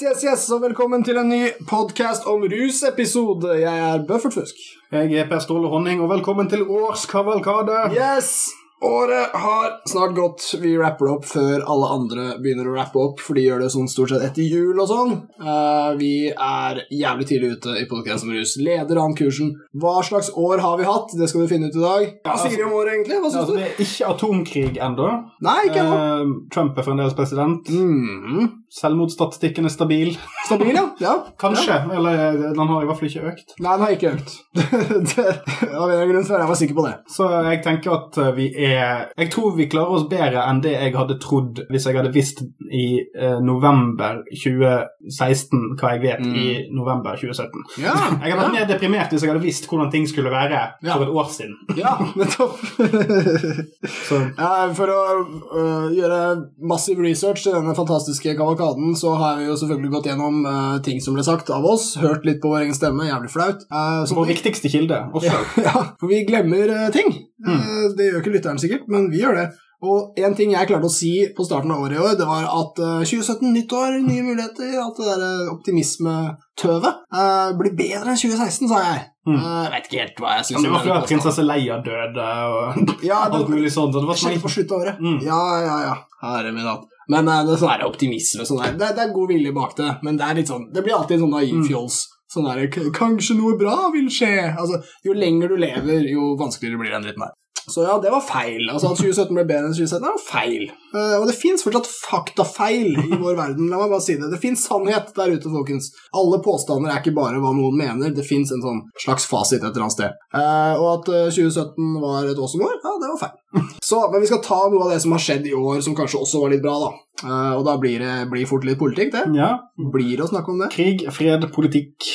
Yes, yes, yes, og velkommen til en ny podkast om rusepisode. Jeg er Bøffert Fusk. Jeg er Per Ståle Honning, og velkommen til årskavalkade. Yes! Året har snart gått. Vi rapper opp før alle andre begynner å rappe opp, for de gjør det sånn stort sett etter jul og sånn. Uh, vi er jævlig tidlig ute i podkast om rus. Leder an kursen. Hva slags år har vi hatt? Det skal vi finne ut i dag. Hva sier de om året, egentlig? Hva Ja, altså, du? det er ikke atomkrig ennå. Eh, Trump er fremdeles president. Mm. Selvmordsstatistikken er stabil. Stabil, ja. ja. Kanskje. Ja. Eller eh, den har i hvert fall ikke økt. Nei, den har ikke økt. det, av en grunn så er jeg var sikker på det. Så jeg tenker at eh, vi er Jeg tror vi klarer oss bedre enn det jeg hadde trodd hvis jeg hadde visst i eh, november 2016 hva jeg vet Mm. i november 2017. Ja, Jeg hadde vært mer deprimert hvis jeg hadde visst hvordan ting skulle være for et år siden. Ja, nettopp. For å uh, gjøre massiv research til denne fantastiske kavalkaden, så har vi jo selvfølgelig gått gjennom uh, ting som ble sagt av oss, hørt litt på vår egen stemme, jævlig flaut. Uh, vår viktigste kilde, oss ja, selv. ja, for vi glemmer uh, ting. Eh, det gjør ikke lytteren sikkert, men vi gjør det. Og en ting jeg klarte å si på starten av året i år, det var at øh, 2017, nytt år, nye muligheter, alt det der optimismetøvet uh, blir bedre enn 2016, sa jeg. Mm. Uh, jeg vet ikke helt hva jeg syns. Det var før prinsesse Leia døde og Ja, det, alt mulig sånt. Så det var sånn på slutten av året. Mm. Ja, ja, ja. Herre min hatt. Men eh, det er sånn der optimisme sånn der. Det, det er god vilje bak det, men det sånn Det blir alltid sånn naiv Mm. fjols. Sånn der Kanskje noe bra vil skje. Altså, Jo lenger du lever, jo vanskeligere blir den dritten her. Så ja, det var feil. Altså At 2017 ble bedre enn 2017, det var feil. Eh, og det fins fortsatt faktafeil i vår verden. La meg bare si det. Det fins sannhet der ute, folkens. Alle påstander er ikke bare hva noen mener. Det fins en sånn slags fasit et eller annet sted. Eh, og at eh, 2017 var et awesome år, ja, det var feil. Så, Men vi skal ta noe av det som har skjedd i år, som kanskje også var litt bra, da. Eh, og da blir det blir fort litt politikk, det. Ja. Blir det å snakke om det. Krig, fred, politikk.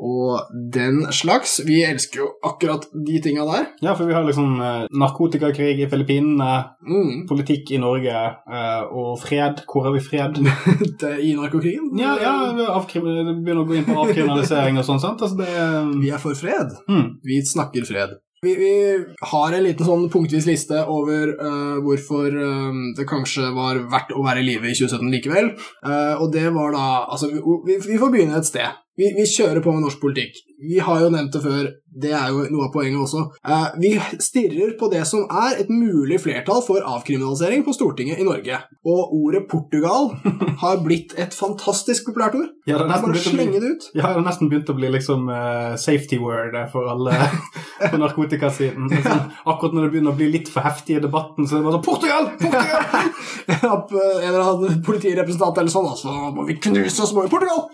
Og den slags. Vi elsker jo akkurat de tinga der. Ja, for vi har liksom eh, narkotikakrig i Filippinene, Mm. politikk i Norge eh, og fred. Hvor har vi fred? Det, I narkokrigen. Ja, ja det begynner å gå inn på avkriminalisering og sånn, sant? Altså det Vi er for fred. mm. Vi snakker fred. Vi, vi har en liten sånn punktvis liste over uh, hvorfor uh, det kanskje var verdt å være i live i 2017 likevel. Uh, og det var da Altså, vi, vi får begynne et sted. Vi, vi kjører på med norsk politikk. Vi har jo nevnt det før, det er jo noe av poenget også. Eh, vi stirrer på det som er et mulig flertall for avkriminalisering på Stortinget i Norge. Og ordet Portugal har blitt et fantastisk populært ord. Ja, det er bare å slenge det ut. ja, det har nesten begynt å bli liksom uh, safety word for alle på narkotikasiden. Er Sånn, akkurat når det begynner å bli litt for heftig i debatten, så er det bare sånn Portugal! Portugal! Eh, en eller annen politirepresentant eller sånn, altså, må vi knuse oss må i Portugal!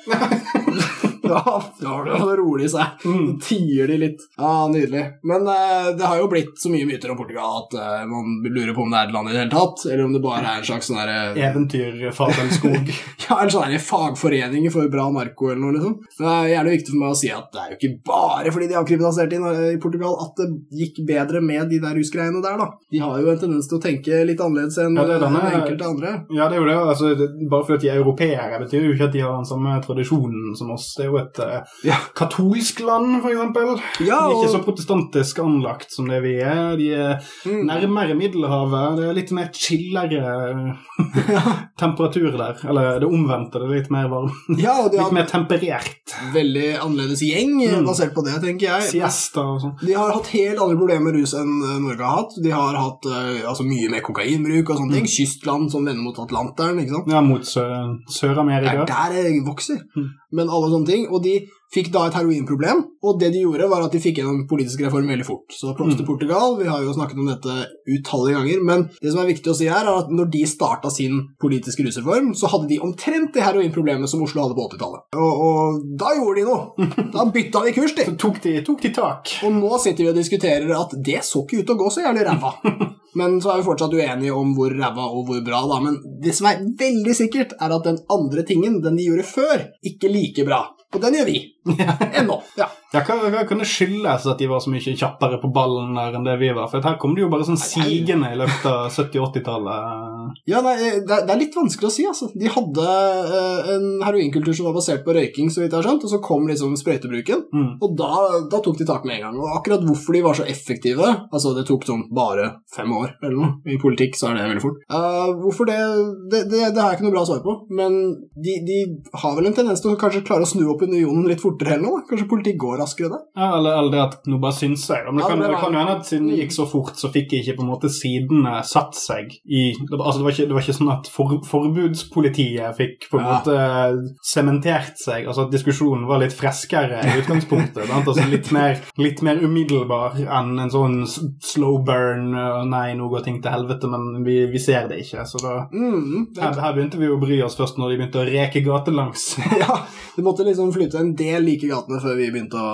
ja, det rolig i seg. Mm. Tier de litt. Ja, nydelig. Men eh, det har jo blitt så mye myter om Portugal at eh, man lurer på om det er et land i det hele tatt, eller om det bare er en slags sånn derre Eventyr, fabelskog. ja, en sånn fagforening for bra narko eller noe, liksom. Det er gjerne viktig for meg å si at det er jo ikke bare fordi de har kriminalisert i, i Portugal at det gikk bedre med de der rusgreiene der, da. De har jo en tendens til å tenke litt annerledes enn Ja, denne- en enkelte andre. Ja, det er jo det. Altså, det, bare fordi de er europeere, betyr jo ikke at de har den samme tradisjonen som oss. Det er jo et eh, Ja. katolsk land, eksempel. Ja, er ikke så protestantisk anlagt som det vi er. De er mm, nærmere Middelhavet. Det er litt mer chillere temperatur der. Eller det omvendte. Det er litt mer varm. ja, og de Litt har mer temperert. veldig annerledes gjeng, Mm. basert på det, tenker jeg. Siesta og sånn. De har hatt helt andre problemer med rus enn eh, Norge har hatt. De har hatt eh, altså, mye mer kokainbruk og sånne ting. Kystland som vender mot Atlanteren, ikke sant. Ja, mot Sør-Amerika. er der det vokser. Mm. Men alle sånne ting. Og de fikk da et heroinproblem, og det de gjorde, var at de fikk gjennom politisk reform veldig fort. Så props til Mm. Portugal. Vi har jo snakket om dette utallige ganger. Men det som er viktig å si her, er at når de starta sin politiske rusreform, så hadde de omtrent det heroinproblemet som Oslo hadde på 80-tallet. Og, og da gjorde de noe. Da bytta de kurs, de. Så tok de, tok de tak. Og nå sitter vi og diskuterer at det så ikke ut til å gå så jævlig ræva. Men så er vi fortsatt uenige om hvor ræva og hvor bra, da. Men det som er veldig sikkert, er at den andre tingen, den de gjorde før, ikke like bra. Og den gjør vi. Ennå. Ja. Ja, hva, hva kan det skyldes at de var så mye kjappere på ballen der enn det vi var? For her kom det jo bare sånn sigende i løpet av 70- 80-tallet. Ja, nei, det, er, er litt vanskelig å si, altså. De hadde eh, en heroinkultur som var basert på røyking, så vidt jeg har skjønt, og så kom liksom sprøytebruken. Mm. Og da, da tok de tak med en gang. Og akkurat hvorfor de var så effektive Altså, det tok sånn bare fem år eller noe. I politikk så er det veldig fort. Uh, hvorfor det det, det det har jeg ikke noe bra svar på, men de, de har vel en tendens til å kanskje klare å snu opp unionen litt fortere eller noe? Kanskje politikk går raskere det. Ja, eller, eller det at nå bare syns jeg. Men det Ja, kan, det det kan jo hende at siden det gikk så fort, så fikk jeg ikke på en måte sidene satt seg i det var- Altså, det var ikke, det var ikke sånn at for, forbudspolitiet fikk på en Ja. måte sementert seg. Altså at diskusjonen var litt freskere i utgangspunktet. altså litt mer, litt mer umiddelbar enn en sånn slow burn øh, Nei, nå går ting til helvete, men vi, vi ser det ikke. Så da Mm, her, her begynte vi å bry oss først når de begynte å reke gatelangs. ja, det måtte liksom flyte en del like gatene før vi begynte å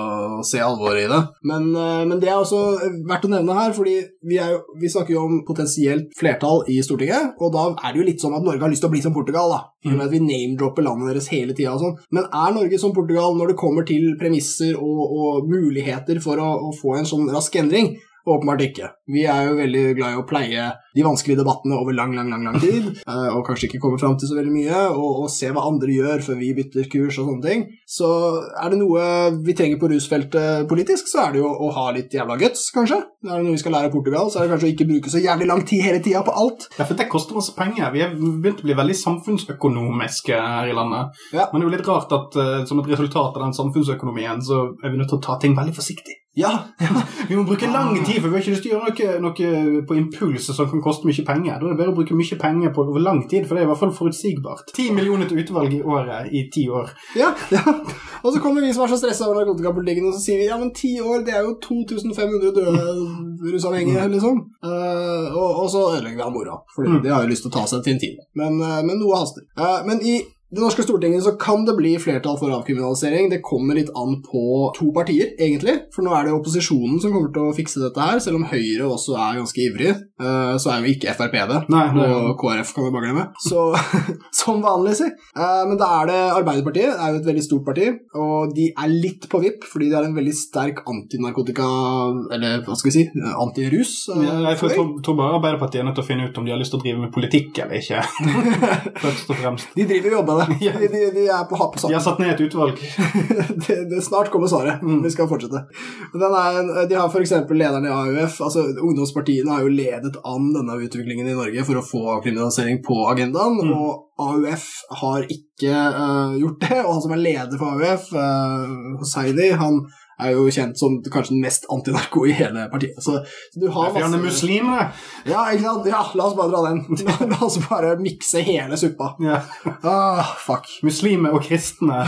se alvoret i det. Men, eh, men det er også verdt å nevne her, fordi vi, jo, vi snakker jo om potensielt flertall i Stortinget, og da er det jo litt sånn at Norge har lyst til å bli som Portugal, da. I og med at vi name-dropper landet deres hele tida og sånn. Men er Norge som Portugal når det kommer til premisser og, og muligheter for å, å få en sånn rask endring? Åpenbart ikke. Vi er jo veldig glad i å pleie de vanskelige debattene over lang, lang, lang, lang tid, eh, og kanskje ikke komme fram til så veldig mye, og, og se hva andre gjør før vi bytter kurs og sånne ting. Så er det noe vi trenger på rusfeltet politisk, så er det jo å ha litt jævla guts, kanskje. Er det noe vi skal lære av Portugal, så er det kanskje å ikke bruke så jævlig lang tid hele tida på alt. Ja, for det koster masse penger. Vi er begynt å bli veldig samfunnsøkonomiske her i landet. Ja. Men det er jo litt rart at uh, som et resultat av den samfunnsøkonomien, så er vi nødt til å ta ting veldig forsiktig. Ja, Vi må bruke lang tid, for vi har ikke lyst til å gjøre noe, noe på impuls som kan koste mye penger. Da er det bedre å bruke mye penger på over lang tid, for det er i hvert fall forutsigbart. Ti millioner til utvalg i året i ti år. ja, ja. Og så kommer vi som er så stressa over narkotikapolitikken, og så sier vi ja, men ti år, det er jo 2500 døde rusavhengige, liksom. Uh, og, og så ødelegger vi av mora, for Mm. de har jo lyst til å ta seg til en time. Men, uh, men noe haster. Uh, men i det norske stortinget så kan det bli flertall for avkriminalisering. Det kommer litt an på to partier, egentlig. For nå er det opposisjonen som kommer til å fikse dette her, selv om Høyre også er ganske ivrig. eh, Så er jo ikke Frp det. Nei, er- og KrF kan vi bare glemme. Så som vanlig, si. Eh, Men da er det Arbeiderpartiet. Det er jo et veldig stort parti, og de er litt på vipp, fordi de har en veldig sterk antinarkotika... Eller hva skal vi si? Antirus. eh, Ja, jeg tror, bare Arbeiderpartiet er nødt til å finne ut om de har lyst til å drive med politikk eller ikke. Først og fremst. De driver og det. De, de, de er på, på De har satt ned et utvalg. det, det Snart kommer svaret. Mm. Vi skal fortsette. Den er, de har f.eks. lederen i AUF. altså Ungdomspartiene har jo ledet an denne utviklingen i Norge for å få avkriminalisering på agendaen. Mm. Og AUF har ikke uh, gjort det. Og han som er leder for AUF, uh, Hussaini, han er jo kjent som kanskje den mest antinarko i hele partiet. Så, så du har masse muslim, det. Ja, ikke sant? Ja, la oss bare dra den. La, la oss bare mikse hele suppa. Ja. Ah, fuck. Muslimer og kristne.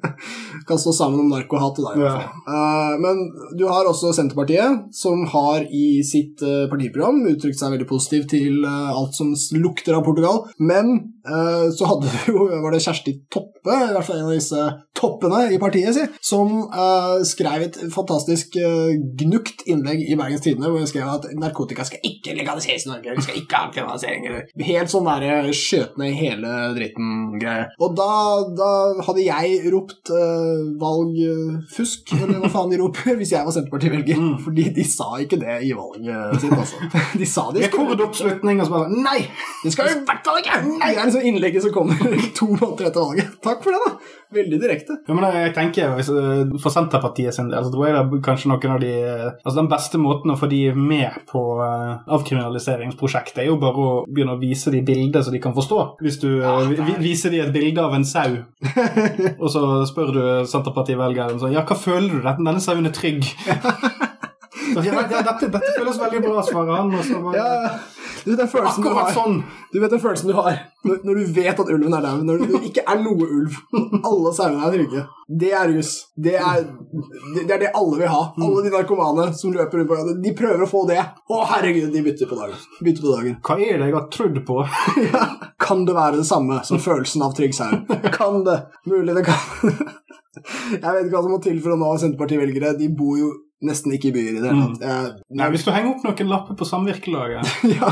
kan stå sammen om narkohat i dag. i hvert Ja. Eh, men du har også Senterpartiet, som har i sitt uh, partiprogram uttrykt seg veldig positivt til uh, alt som lukter av Portugal. Men så hadde du jo var det Kjersti Toppe, i hvert fall en av disse toppene i partiet, sitt, som eh, skrev et fantastisk eh, gnukt innlegg i Bergens Tidende, hvor hun skrev at narkotika skal ikke legaliseres i Norge, vi skal ikke ha kriminalisering. eller Helt sånn der skjøt ned hele dritten-greie. Og da, da hadde jeg ropt uh, valgfusk, eller hva faen de roper, hvis jeg var Senterparti-velger. Mm. Fordi de sa ikke det i valget sitt, altså. De sa det. Rekordoppslutning og så bare Nei! Det skal vi i hvert fall ikke! Nei, det er liksom innlegget som kommer to måneder etter valget. Takk for det, da. Veldig direkte. Ja, men jeg tenker, eh, For Senterpartiet sin del så tror jeg det er kanskje noen av de eh, Altså Den beste måten å få de med på eh, avkriminaliseringsprosjektet, er jo bare å begynne å vise de bilder så de kan forstå. Hvis du Ja, viser de et bilde av en sau, og så spør du Senterparti-velgeren sånn Ja, hva føler du? Denne sauen er trygg. Så, ja, ja, dette, dette føles veldig bra, svarer han. Bare, Ja, du vet den følelsen du har. sånn! Du vet den følelsen du har når, når du vet at ulven er der, når det ikke er noe ulv. Alle sauene er trygge. Det er rus. Det er, det det er det alle vil ha. Alle de narkomane som løper rundt på gaten, de prøver å få det. Å, herregud, de bytter på dagen. Bytter på dagen. Hva er det jeg har trodd på? Ja. Kan det være det samme som følelsen av trygg sau? Kan det? Mulig det kan. Jeg vet ikke hva som må til for å nå Senterparti-velgere. De bor jo nesten ikke i byer i det hele tatt. Nei, Hvis du henger opp noen lapper på samvirkelaget ja,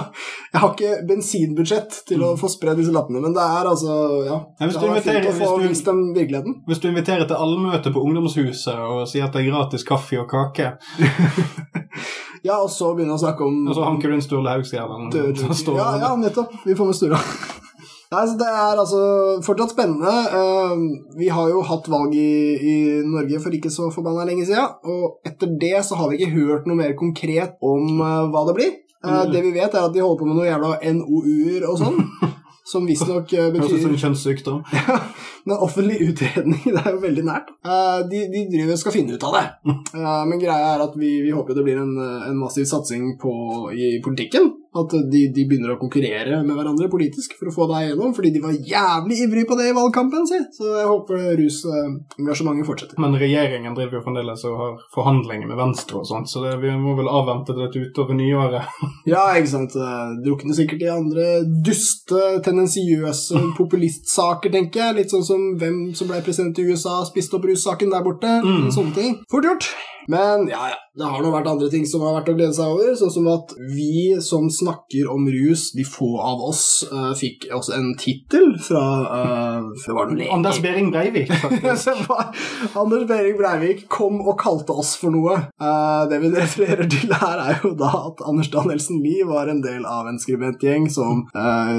jeg har ikke bensinbudsjett til å få spredd disse lappene, men det er altså Ja. Nei, hvis det du inviterer- å få hvis du- virkeligheten. Hvis du inviterer til allmøte på ungdomshuset og sier at det er gratis kaffe og kake Ja, og så begynne å snakke om Og så hanker du inn Sturle står ja, ja, nettopp. Vi får med Stura. Nei, så Det er altså fortsatt spennende. Eh, vi har jo hatt valg i, i Norge for ikke så forbanna lenge siden, og etter det så har vi ikke hørt noe mer konkret om eh, hva det blir. Mm. det vi vet, er at de holder på med noe jævla NOU-er og sånn, som visstnok betyr Høres ut som kjønnssykdom. Men offentlig utredning, det er jo veldig nært. Eh, de, de driver skal finne ut av det. Eh, men greia er at vi, vi håper det blir en, eh, en massiv satsing på, i politikken. At de, de begynner å konkurrere med hverandre politisk for å få deg gjennom, fordi de var jævlig ivrige på det i valgkampen, sin. Så jeg håper rusengasjementet fortsetter. Men regjeringen driver jo fremdeles og har forhandlinger med Venstre og sånt, så det, vi må vel avvente dette utover nyåret. Ja, ikke sant. Eh, Drukner sikkert i andre duste, tendensiøse populistsaker, tenker jeg. Litt sånn som hvem som ble president i USA, spiste opp russaken der borte. Mm. Sånne ting. Fort gjort. Men ja, ja, det har nå vært andre ting som har vært å glede seg over, sånn som at vi som snakker om rus, de få av oss, uh, fikk også en tittel fra uh. Anders Behring Breivik, faktisk. Anders Behring Breivik kom og kalte oss for noe. Uh, det vi refererer til her, er jo da at Anders Danielsen Lie var en del av en skribentgjeng som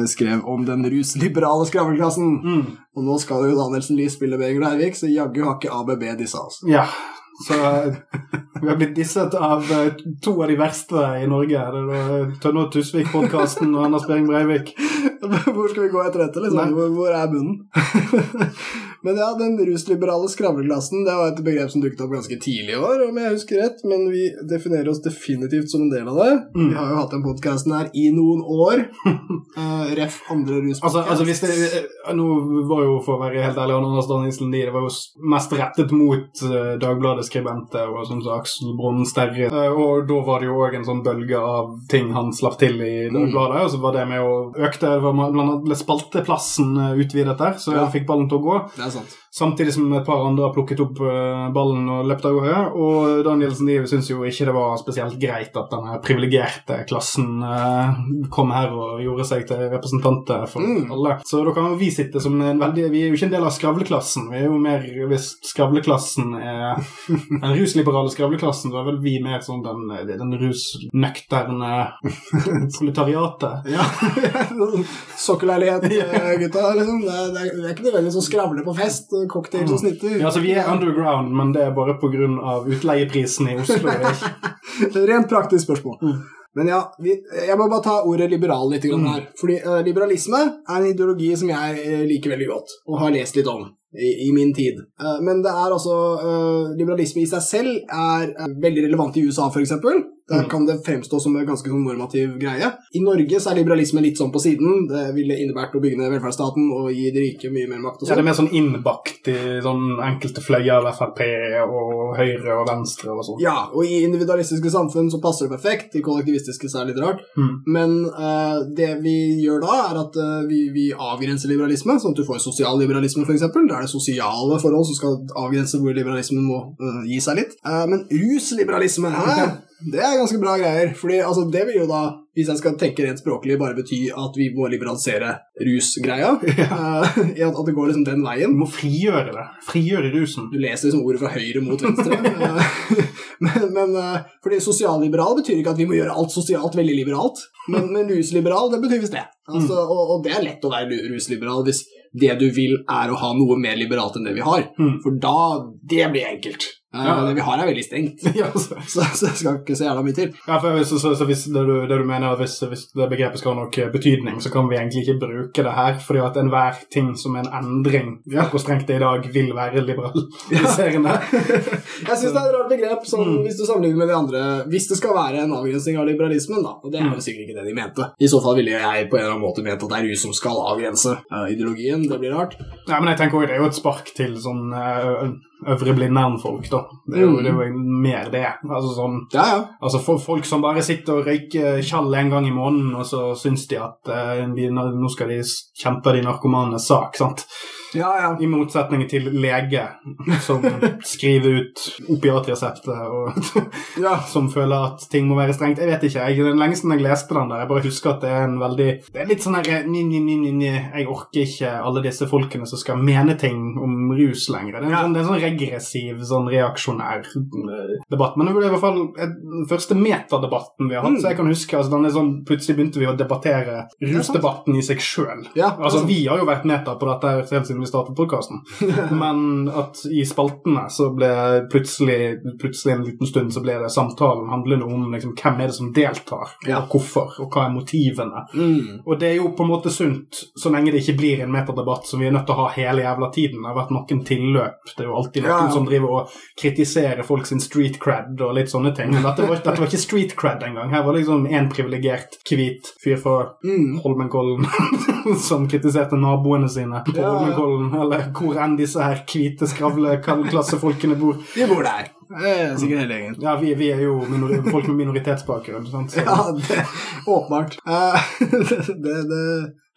skrev om den rusliberale skravleklassen. Mm. Og nå skal jo Danielsen Lie spille Behring Breivik, så jaggu har ikke ABB disse, altså. Ja, så eh, vi har blitt disset av eh, to av de verste i Norge. Det er Tønne og Tusvik-podkasten og Anders Behring Breivik. Hvor skal vi gå etter dette? liksom? Hvor, hvor er bunnen? men ja, den rusliberale skravleklassen det var et begrep som dukket opp ganske tidlig i år, om jeg husker rett, men vi definerer oss definitivt som en del av det. Mm. Vi har jo hatt den podkasten her i noen år. uh, ref andre ruspodkast. Altså, altså hvis det, eh, Nå var jo, for å være helt ærlig, Anders Danielsen Lie det var jo mest rettet mot uh, Dagbladets skribenter og sånn som Aksel Brun Sterre. uh, og da var det jo òg en sånn bølge av ting han slapp til i Dagbladet. Og så var det med å økte det var Blant annet ble spalteplassen eh, utvidet der, så Ja. jeg fikk ballen til å gå. Det er sant. Samtidig som et par andre har plukket opp eh, ballen og løpt av gårde. Og Danielsen de syns jo ikke det var spesielt greit at denne privilegerte klassen eh, kom her og gjorde seg til representanter for Mm. alle. Så da kan vi sitte som en veldig Vi er jo ikke en del av skravleklassen. Vi er jo mer Hvis skravleklassen er den rusliberale skravleklassen, så er vel vi mer sånn den, den rusnøkterne proletariatet. Ja. Sokkelleilighet, eh, gutta. Liksom. Det, er, det, er, det er ikke nødvendigvis å skravle på fest. Cocktails og snitter. Ja, altså Vi er underground, men det er bare pga. utleieprisen i Oslo. Rent praktisk spørsmål. Mm. Men ja, vi, jeg må bare ta ordet liberal litt grann Mm. her. Fordi uh, liberalisme er en ideologi som jeg eh, liker veldig godt, og har lest litt om i, i min tid. Uh, men det er altså uh, Liberalisme i seg selv er veldig relevant i USA, f.eks. Der Mm. kan det fremstå som en ganske sånn normativ greie. I Norge så er liberalisme litt sånn på siden. Det ville innebært å bygge ned velferdsstaten og gi de rike mye mer makt. Ja, det sånn. er mer sånn innbakt i sånn enkelte fløyer av Frp og Høyre og Venstre og sånn. Ja, og i individualistiske samfunn så passer det perfekt. I kollektivistiske så er det litt rart. Mm. Men uh, det vi gjør da, er at uh, vi, vi avgrenser liberalisme, sånn at du får sosial liberalisme, f.eks. Da er det sosiale forhold som skal avgrense hvor liberalismen må uh, gi seg litt. Men rusliberalisme, hæ? Det er ganske bra greier. Fordi altså, det vil jo da, hvis jeg skal tenke rent språklig, bare bety at vi må liberalisere rusgreia. Eh, at, det går liksom den veien. Du må frigjøre det. Frigjøre rusen. Du leser liksom ordet fra høyre mot venstre. Eh, men, men eh, fordi sosialliberal betyr ikke at vi må gjøre alt sosialt veldig liberalt. Men, men rusliberal, det betyr visst det. Altså, og, og det er lett å være rusliberal hvis det du vil er å ha noe mer liberalt enn det vi har. Mm. For da Det blir enkelt. Eh, Ja. Det vi har, er veldig strengt. Ja, så, Så, så det skal ikke så jævla mye til. ja, for så, så hvis det, du, det du mener er hvis, hvis det begrepet skal ha noe betydning, så kan vi egentlig ikke bruke det her, fordi at enhver ting som er en endring ja. hvor strengt det er i dag, vil være liberaliserende. Jeg syns det er et rart begrep sånn, Mm. hvis du sammenligner med de andre Hvis det skal være en avgrensning av liberalismen, da, og det er Mm. jo sikkert ikke det de mente. I så fall ville jeg på en eller annen måte ment at det er rus som skal avgrense eh, ideologien. Det blir rart. Ja, men jeg tenker også, Det er jo et spark til sånn uh, øvre blindern-folk, da. Det er, jo, Mm. det er jo mer det. Altså sånn Ja, ja. Altså for Folk som bare sitter og røyker tjall en gang i måneden, og så syns de at uh, de, nå skal de kjempe de narkomanes sak. sant? Ja, ja. I motsetning til lege, som skriver ut opiatresepter, og ja. som føler at ting må være strengt. Jeg vet ikke. Jeg, det er lenge siden jeg leste den der. Jeg bare husker at det er en veldig Det er litt sånn her ni, ni, ni, ni, ni. Jeg orker ikke alle disse folkene som skal mene ting om rus lenger. Det er en, Ja. sånn, det er en sånn regressiv, sånn reaksjonær eh, debatt. Men det var i hvert fall eh, den første metadebatten vi har hatt, Mm. så jeg kan huske altså, den er sånn, Plutselig begynte vi å debattere rusdebatten i seg sjøl. Ja, Altså, altså- vi har jo vært meta på dette helt siden vi startet podkasten, men at i spaltene så ble plutselig, plutselig en liten stund så ble det samtalen handlende om liksom, hvem er det som deltar, Ja. og hvorfor, og hva er motivene. Mm. Og det er jo på en måte sunt, så lenge det ikke blir en metadebatt som vi er nødt til å ha hele jævla tiden. Det har vært noen tilløp. Det er jo alltid noen Ja, som driver og kritiserer folk sin street cred og litt sånne ting. Men dette var, dette var ikke street cred engang. Her var det liksom en privilegert, hvit fyr fra Mm. Holmenkollen som kritiserte naboene sine på Ja, ja. Holmenkollen, eller hvor enn disse her hvite skravleklassefolkene bor. Vi bor der. Er sikkert hele gjengen. Ja, vi, vi er jo folk med minoritetsbakgrunn. Sant? Så, Ja, det åpenbart. Eh, det, det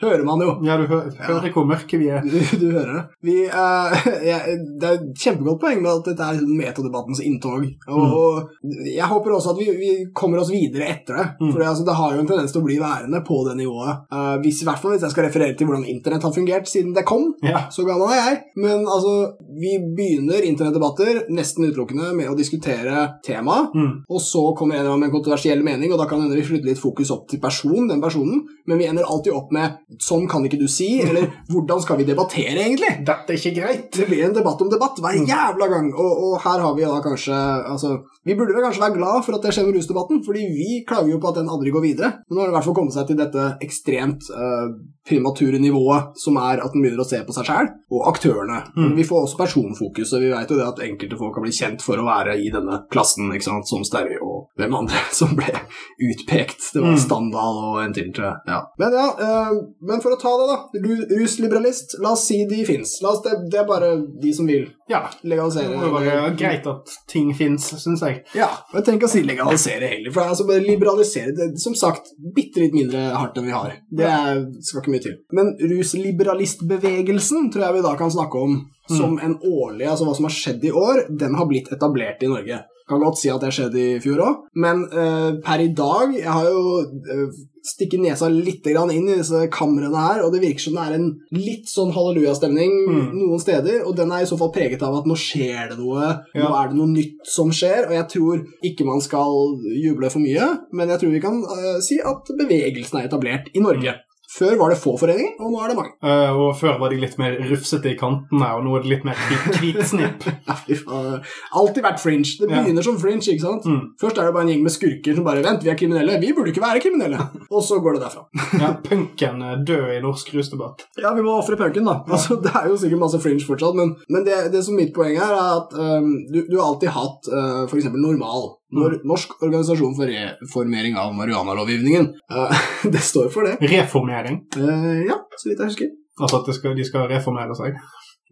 hører man jo. ja, du hører, hører hvor mørke vi er. Du, du hører det. Vi, uh, ja, det er et kjempegodt poeng med at dette er liksom metadebattens inntog. Og, Mm. jeg håper også at vi, vi kommer oss videre etter det. Mm. For altså, det har jo en tendens til å bli værende på det nivået. Uh, hvis, I hvert fall hvis jeg skal referere til hvordan internett har fungert siden det kom. Ja. Så gammel er jeg. Men altså, vi begynner internettdebatter nesten utelukkende med å diskutere temaet. Mm. Og så kommer en med en kontroversiell mening, og da kan hende vi flytter litt fokus opp til person, den personen, men vi ender alltid opp med 'sånn kan ikke du si', eller 'hvordan skal vi debattere', egentlig? Dette er ikke greit. Det blir en debatt om debatt hver jævla gang, og, og her har vi da kanskje altså, Vi burde vel kanskje være glad for at det skjer med rusdebatten, fordi vi klager jo på at den aldri går videre. Men nå har det i hvert fall kommet seg til dette ekstremt eh, premature nivået, som er at den begynner å se på seg sjæl, og aktørene. Mm. Vi får også personfokus, og vi vet jo det at enkelte folk har blitt kjent for å være i denne klassen, ikke sant, som Sterri og hvem andre som ble utpekt. Det var Mm. Standal og en til, tror jeg. Ja. Men ja, eh, men for å ta det, da. Ru- Rusliberalist, la oss si de fins. Det, det er bare de som vil Ja. legalisere. Det er bare greit at ting fins, syns jeg. Ja, og jeg trenger ikke å si legalisere heller, for det er altså bare liberalisere det er, som sagt bitte litt mindre hardt enn vi har. Det er, skal ikke mye til. Men rusliberalistbevegelsen tror jeg vi da kan snakke om som en årlig, altså hva som har skjedd i år, den har blitt etablert i Norge. Kan godt si at det skjedde i fjor òg, men uh, per i dag Jeg har jo uh, stikket nesa litt grann inn i disse kamrene her, og det virker som det er en litt sånn hallelujastemning Mm. noen steder, og den er i så fall preget av at nå skjer det noe, nå er det noe nytt som skjer, og jeg tror ikke man skal juble for mye, men jeg tror vi kan uh, si at bevegelsen er etablert i Norge. Før var det få foreninger, og nå er det mange. Uh, og før var de litt mer rufsete i kantene, og nå er det litt mer hvit- hvitsnipp. Ja. Alltid vært fringe. Det Ja. begynner som fringe, ikke sant? Mm. Først er det bare en gjeng med skurker som bare Vent, vi er kriminelle. Vi burde ikke være kriminelle. Og så går det derfra. Ja, punken er død i norsk rusdebatt. Ja, vi må ofre punken, da. Altså, det er jo sikkert masse fringe fortsatt, men, men det, det som mitt poeng er, er at um, du, du har alltid hatt uh, f.eks. Normal. Nor Norsk organisasjon for reformering av marihuanalovgivningen. Uh, det står for det. Reformering. Uh, ja, så vidt jeg husker. Altså at skal, de skal reformere seg.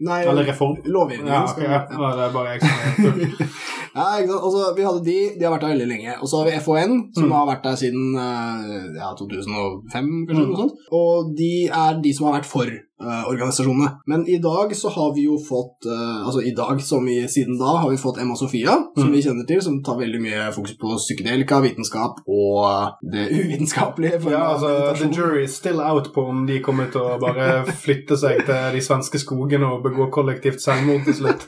Nei, Eller reform. lovgivningen. Ja, okay, ok, ja. ja, det er bare jeg som er. Ja, ikke sant? Altså, vi hadde de, de har vært der veldig lenge. Og så har vi FHN, som Mm. har vært der siden eh, ja, 2005, kanskje. Mm. noe sånt. Og de er de som har vært for organisasjonene. Men i dag så har vi jo fått eh, Altså i dag, som i siden da, har vi fått Emma Sofia, som Mm. vi kjenner til, som tar veldig mye fokus på psykedelika, vitenskap og det uvitenskapelige. Ja, altså, The jury is still out på om de kommer til å bare flytte seg til de svenske skogene og begå kollektivt selvmord til slutt.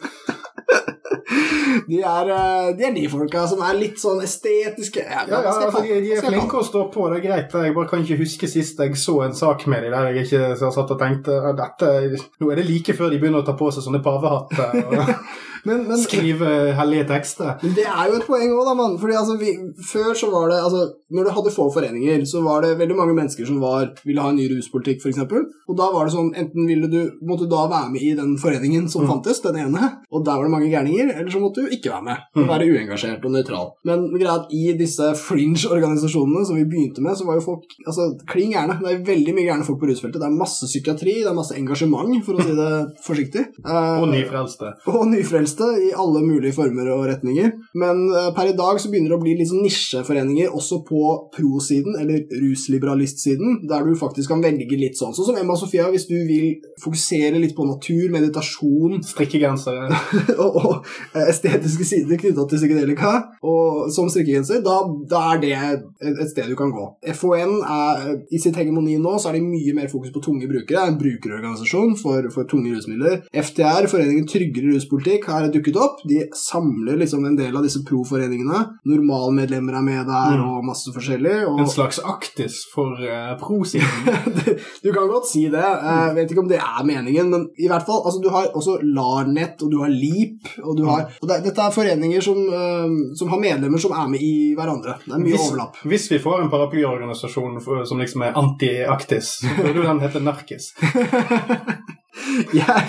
De er, eh, de er de folka som er litt sånn estetiske. Ja, Ja, ja, altså, de, de er flinke å stå på, det er greit. Jeg bare kan ikke huske sist jeg så en sak med de der jeg ikke satt og tenkte dette, Nå er det like før de begynner å ta på seg sånne pavehatter Men, men, skrive hellige tekster. Men det er jo et poeng òg, da, mann. Fordi altså, vi, før så var det altså, Når du hadde få foreninger, så var det veldig mange mennesker som var, ville ha en ny ruspolitikk, f.eks. Og da var det sånn Enten ville du måtte du da være med i den foreningen som Mm. fantes, den ene, og der var det mange gærninger, eller så måtte du ikke være med. Mm. være uengasjert og nøytral. Men greia at i disse fringe-organisasjonene som vi begynte med, så var jo folk altså, klin gærne. Det er veldig mye gærne folk på rusfeltet. Det er masse psykiatri, det er masse engasjement, for å si det forsiktig. Eh, Og nyfrelste. og nyfrelste. Meste i alle mulige former og retninger. Men eh, per i dag så begynner det å bli litt sånn nisjeforeninger også på pro-siden, eller rusliberalistsiden, der du faktisk kan velge litt sånn. Sånn som Emma Sofia, hvis du vil fokusere litt på natur, meditasjon Strikkegensere. og, og eh, estetiske sider knytta til psykedelika, og som strikkegenser, da, da er det et, et sted du kan gå. FON er i sitt hegemoni nå, så er det mye mer fokus på tunge brukere. Det er en brukerorganisasjon for, for tunge rusmidler. FTR, Foreningen Tryggere ruspolitikk, har dukket opp. De samler liksom en del av disse pro-foreningene. Normalmedlemmer er med der, Mm. og masse forskjellig. Og En slags aktis for uh, pro-siden. du kan godt si det. Jeg vet ikke om det er meningen, men i hvert fall, altså, du har også LARNET, og du har LEAP, og du har og det, Dette er foreninger som, uh, som har medlemmer som er med i hverandre. Det er mye Hvis- overlapp. Hvis vi får en paraplyorganisasjon som liksom er anti-aktis, så burde den hete Narkis. Jeg,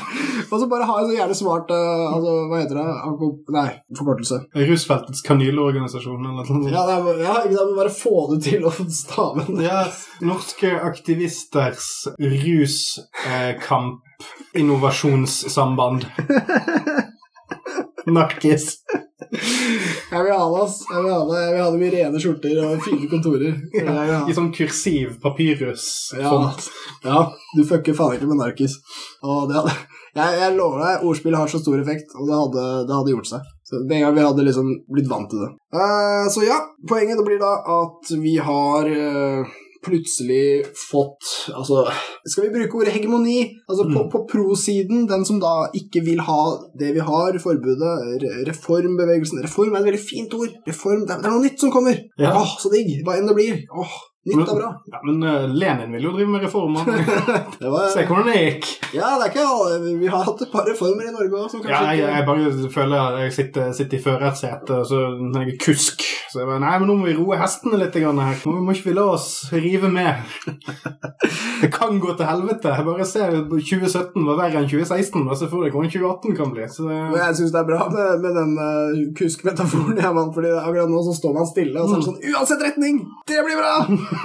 og så bare ha en så jævlig smart uh, altså, Hva heter det? Nei, forkortelse. Rusfeltets kanylorganisasjon eller noe sånt. Ja, er, ja, ikke sant, bare få det til å stave. Ja, norske aktivisters ruskamp innovasjonssamband. Narkis. Jeg vil ha det, ass. Jeg vil ha det, jeg vil ha det med rene skjorter og fine kontorer. Er. I sånn kursiv papyrus. Ja, ja, du fucker faen ikke med narkis. Og det hadde, jeg, jeg lover deg, ordspill har så stor effekt, og det hadde, det hadde gjort seg. Så Med en gang vi hadde liksom blitt vant til det. Uh, så ja, poenget det blir da at vi har eh, plutselig fått Altså, skal vi bruke ordet hegemoni? Altså på, Mm. på pro-siden, den som da ikke vil ha det vi har, forbudet, re reformbevegelsen Reform er et veldig fint ord. Reform, det er, det er noe nytt som kommer. Ja. Åh, så digg. Hva enn det blir. Åh, nytt er bra. Ja, men eh, Lenin ville jo drive med reformer. Det var, Se hvordan det gikk. Ja, det er ikke alle. Vi har hatt et par reformer i Norge òg Ja, jeg, jeg bare føler at jeg sitter, sitter i førersetet, og så er jeg kusk Så jeg bare Nei, men nå må vi roe hestene litt her. Nå må ikke vi la oss rive med. Det kan gå til helvete. Jeg bare ser at 2017 var verre enn 2016, og så får jeg hvordan 2018 kan bli. Så jeg syns det er bra med, med den uh, kusk-metaforen. Ja, fordi akkurat nå så står man stille og så er det sånn Uansett retning! Det blir bra!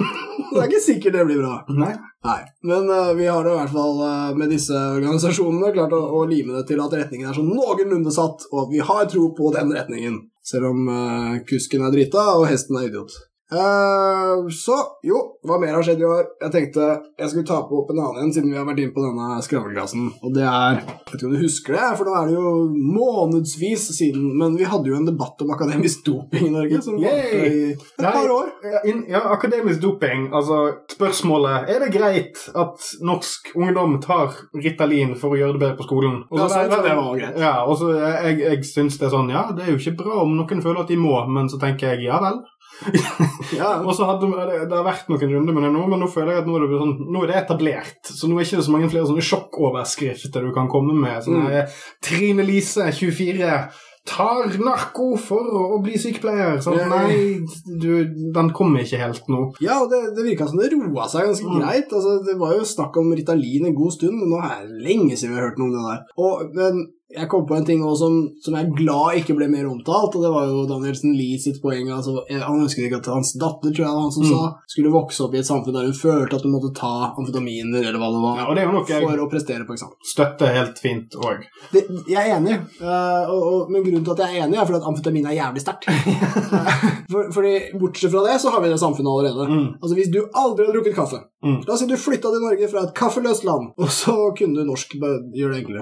det er ikke sikkert det blir bra. Nei. Nei. Men uh, vi har i hvert fall uh, med disse organisasjonene klart å, å lime det til at retningen er sånn noenlunde satt, og at vi har tro på den retningen. Selv om uh, kusken er drita og hesten er idiot. Eh, så jo, hva mer har skjedd i år? Jeg tenkte jeg skulle ta på opp en annen en, siden vi har vært inne på denne skravleglassen. Og det er Jeg vet ikke om du husker det, for nå er det jo månedsvis siden, men vi hadde jo en debatt om akademisk doping i Norge som varte i et par år. Ja, ja, akademisk doping. Altså, spørsmålet Er det greit at norsk ungdom tar Ritalin for å gjøre det bedre på skolen? Og Ja, så- sånn, så det var greit. Ja, og så jeg, jeg syns det er sånn Ja, det er jo ikke bra om noen føler at de må, men så tenker jeg ja vel. Ja, Og så hadde det, det har vært noen runder med det nå, men nå føler jeg at nå er det, sånn, nå er det etablert. Så nå er det ikke så mange flere sånne sjokkoverskrifter du kan komme med. Sånn Mm. Trine Lise, 24, tar narko for å, bli sykepleier. Sånn, nei, du, den kommer ikke helt nå. Ja, og det, det virka som det roa seg ganske Mm. greit. Altså, det var jo snakk om Ritalin en god stund, men nå er det lenge siden vi har hørt noe om det der. Og, men jeg kom på en ting også som, som jeg er glad ikke ble mer omtalt, og det var jo Danielsen Lie sitt poeng. Altså, han ønsket ikke at hans datter, tror jeg var han som Mm. sa, skulle vokse opp i et samfunn der hun følte at hun måtte ta amfetaminer, eller hva det var, Ja, og det er for å prestere på eksamen. støtter helt fint òg. Jeg er enig, uh, og, og, men grunnen til at jeg er enig, er fordi at amfetamin er jævlig sterkt. For, fordi Bortsett fra det, så har vi det samfunnet allerede. Mm. Altså Hvis du aldri har drukket kaffe Mm. La oss si du flytta til Norge fra et kaffeløst land, og så kunne du norsk. bare Gjør det enklere.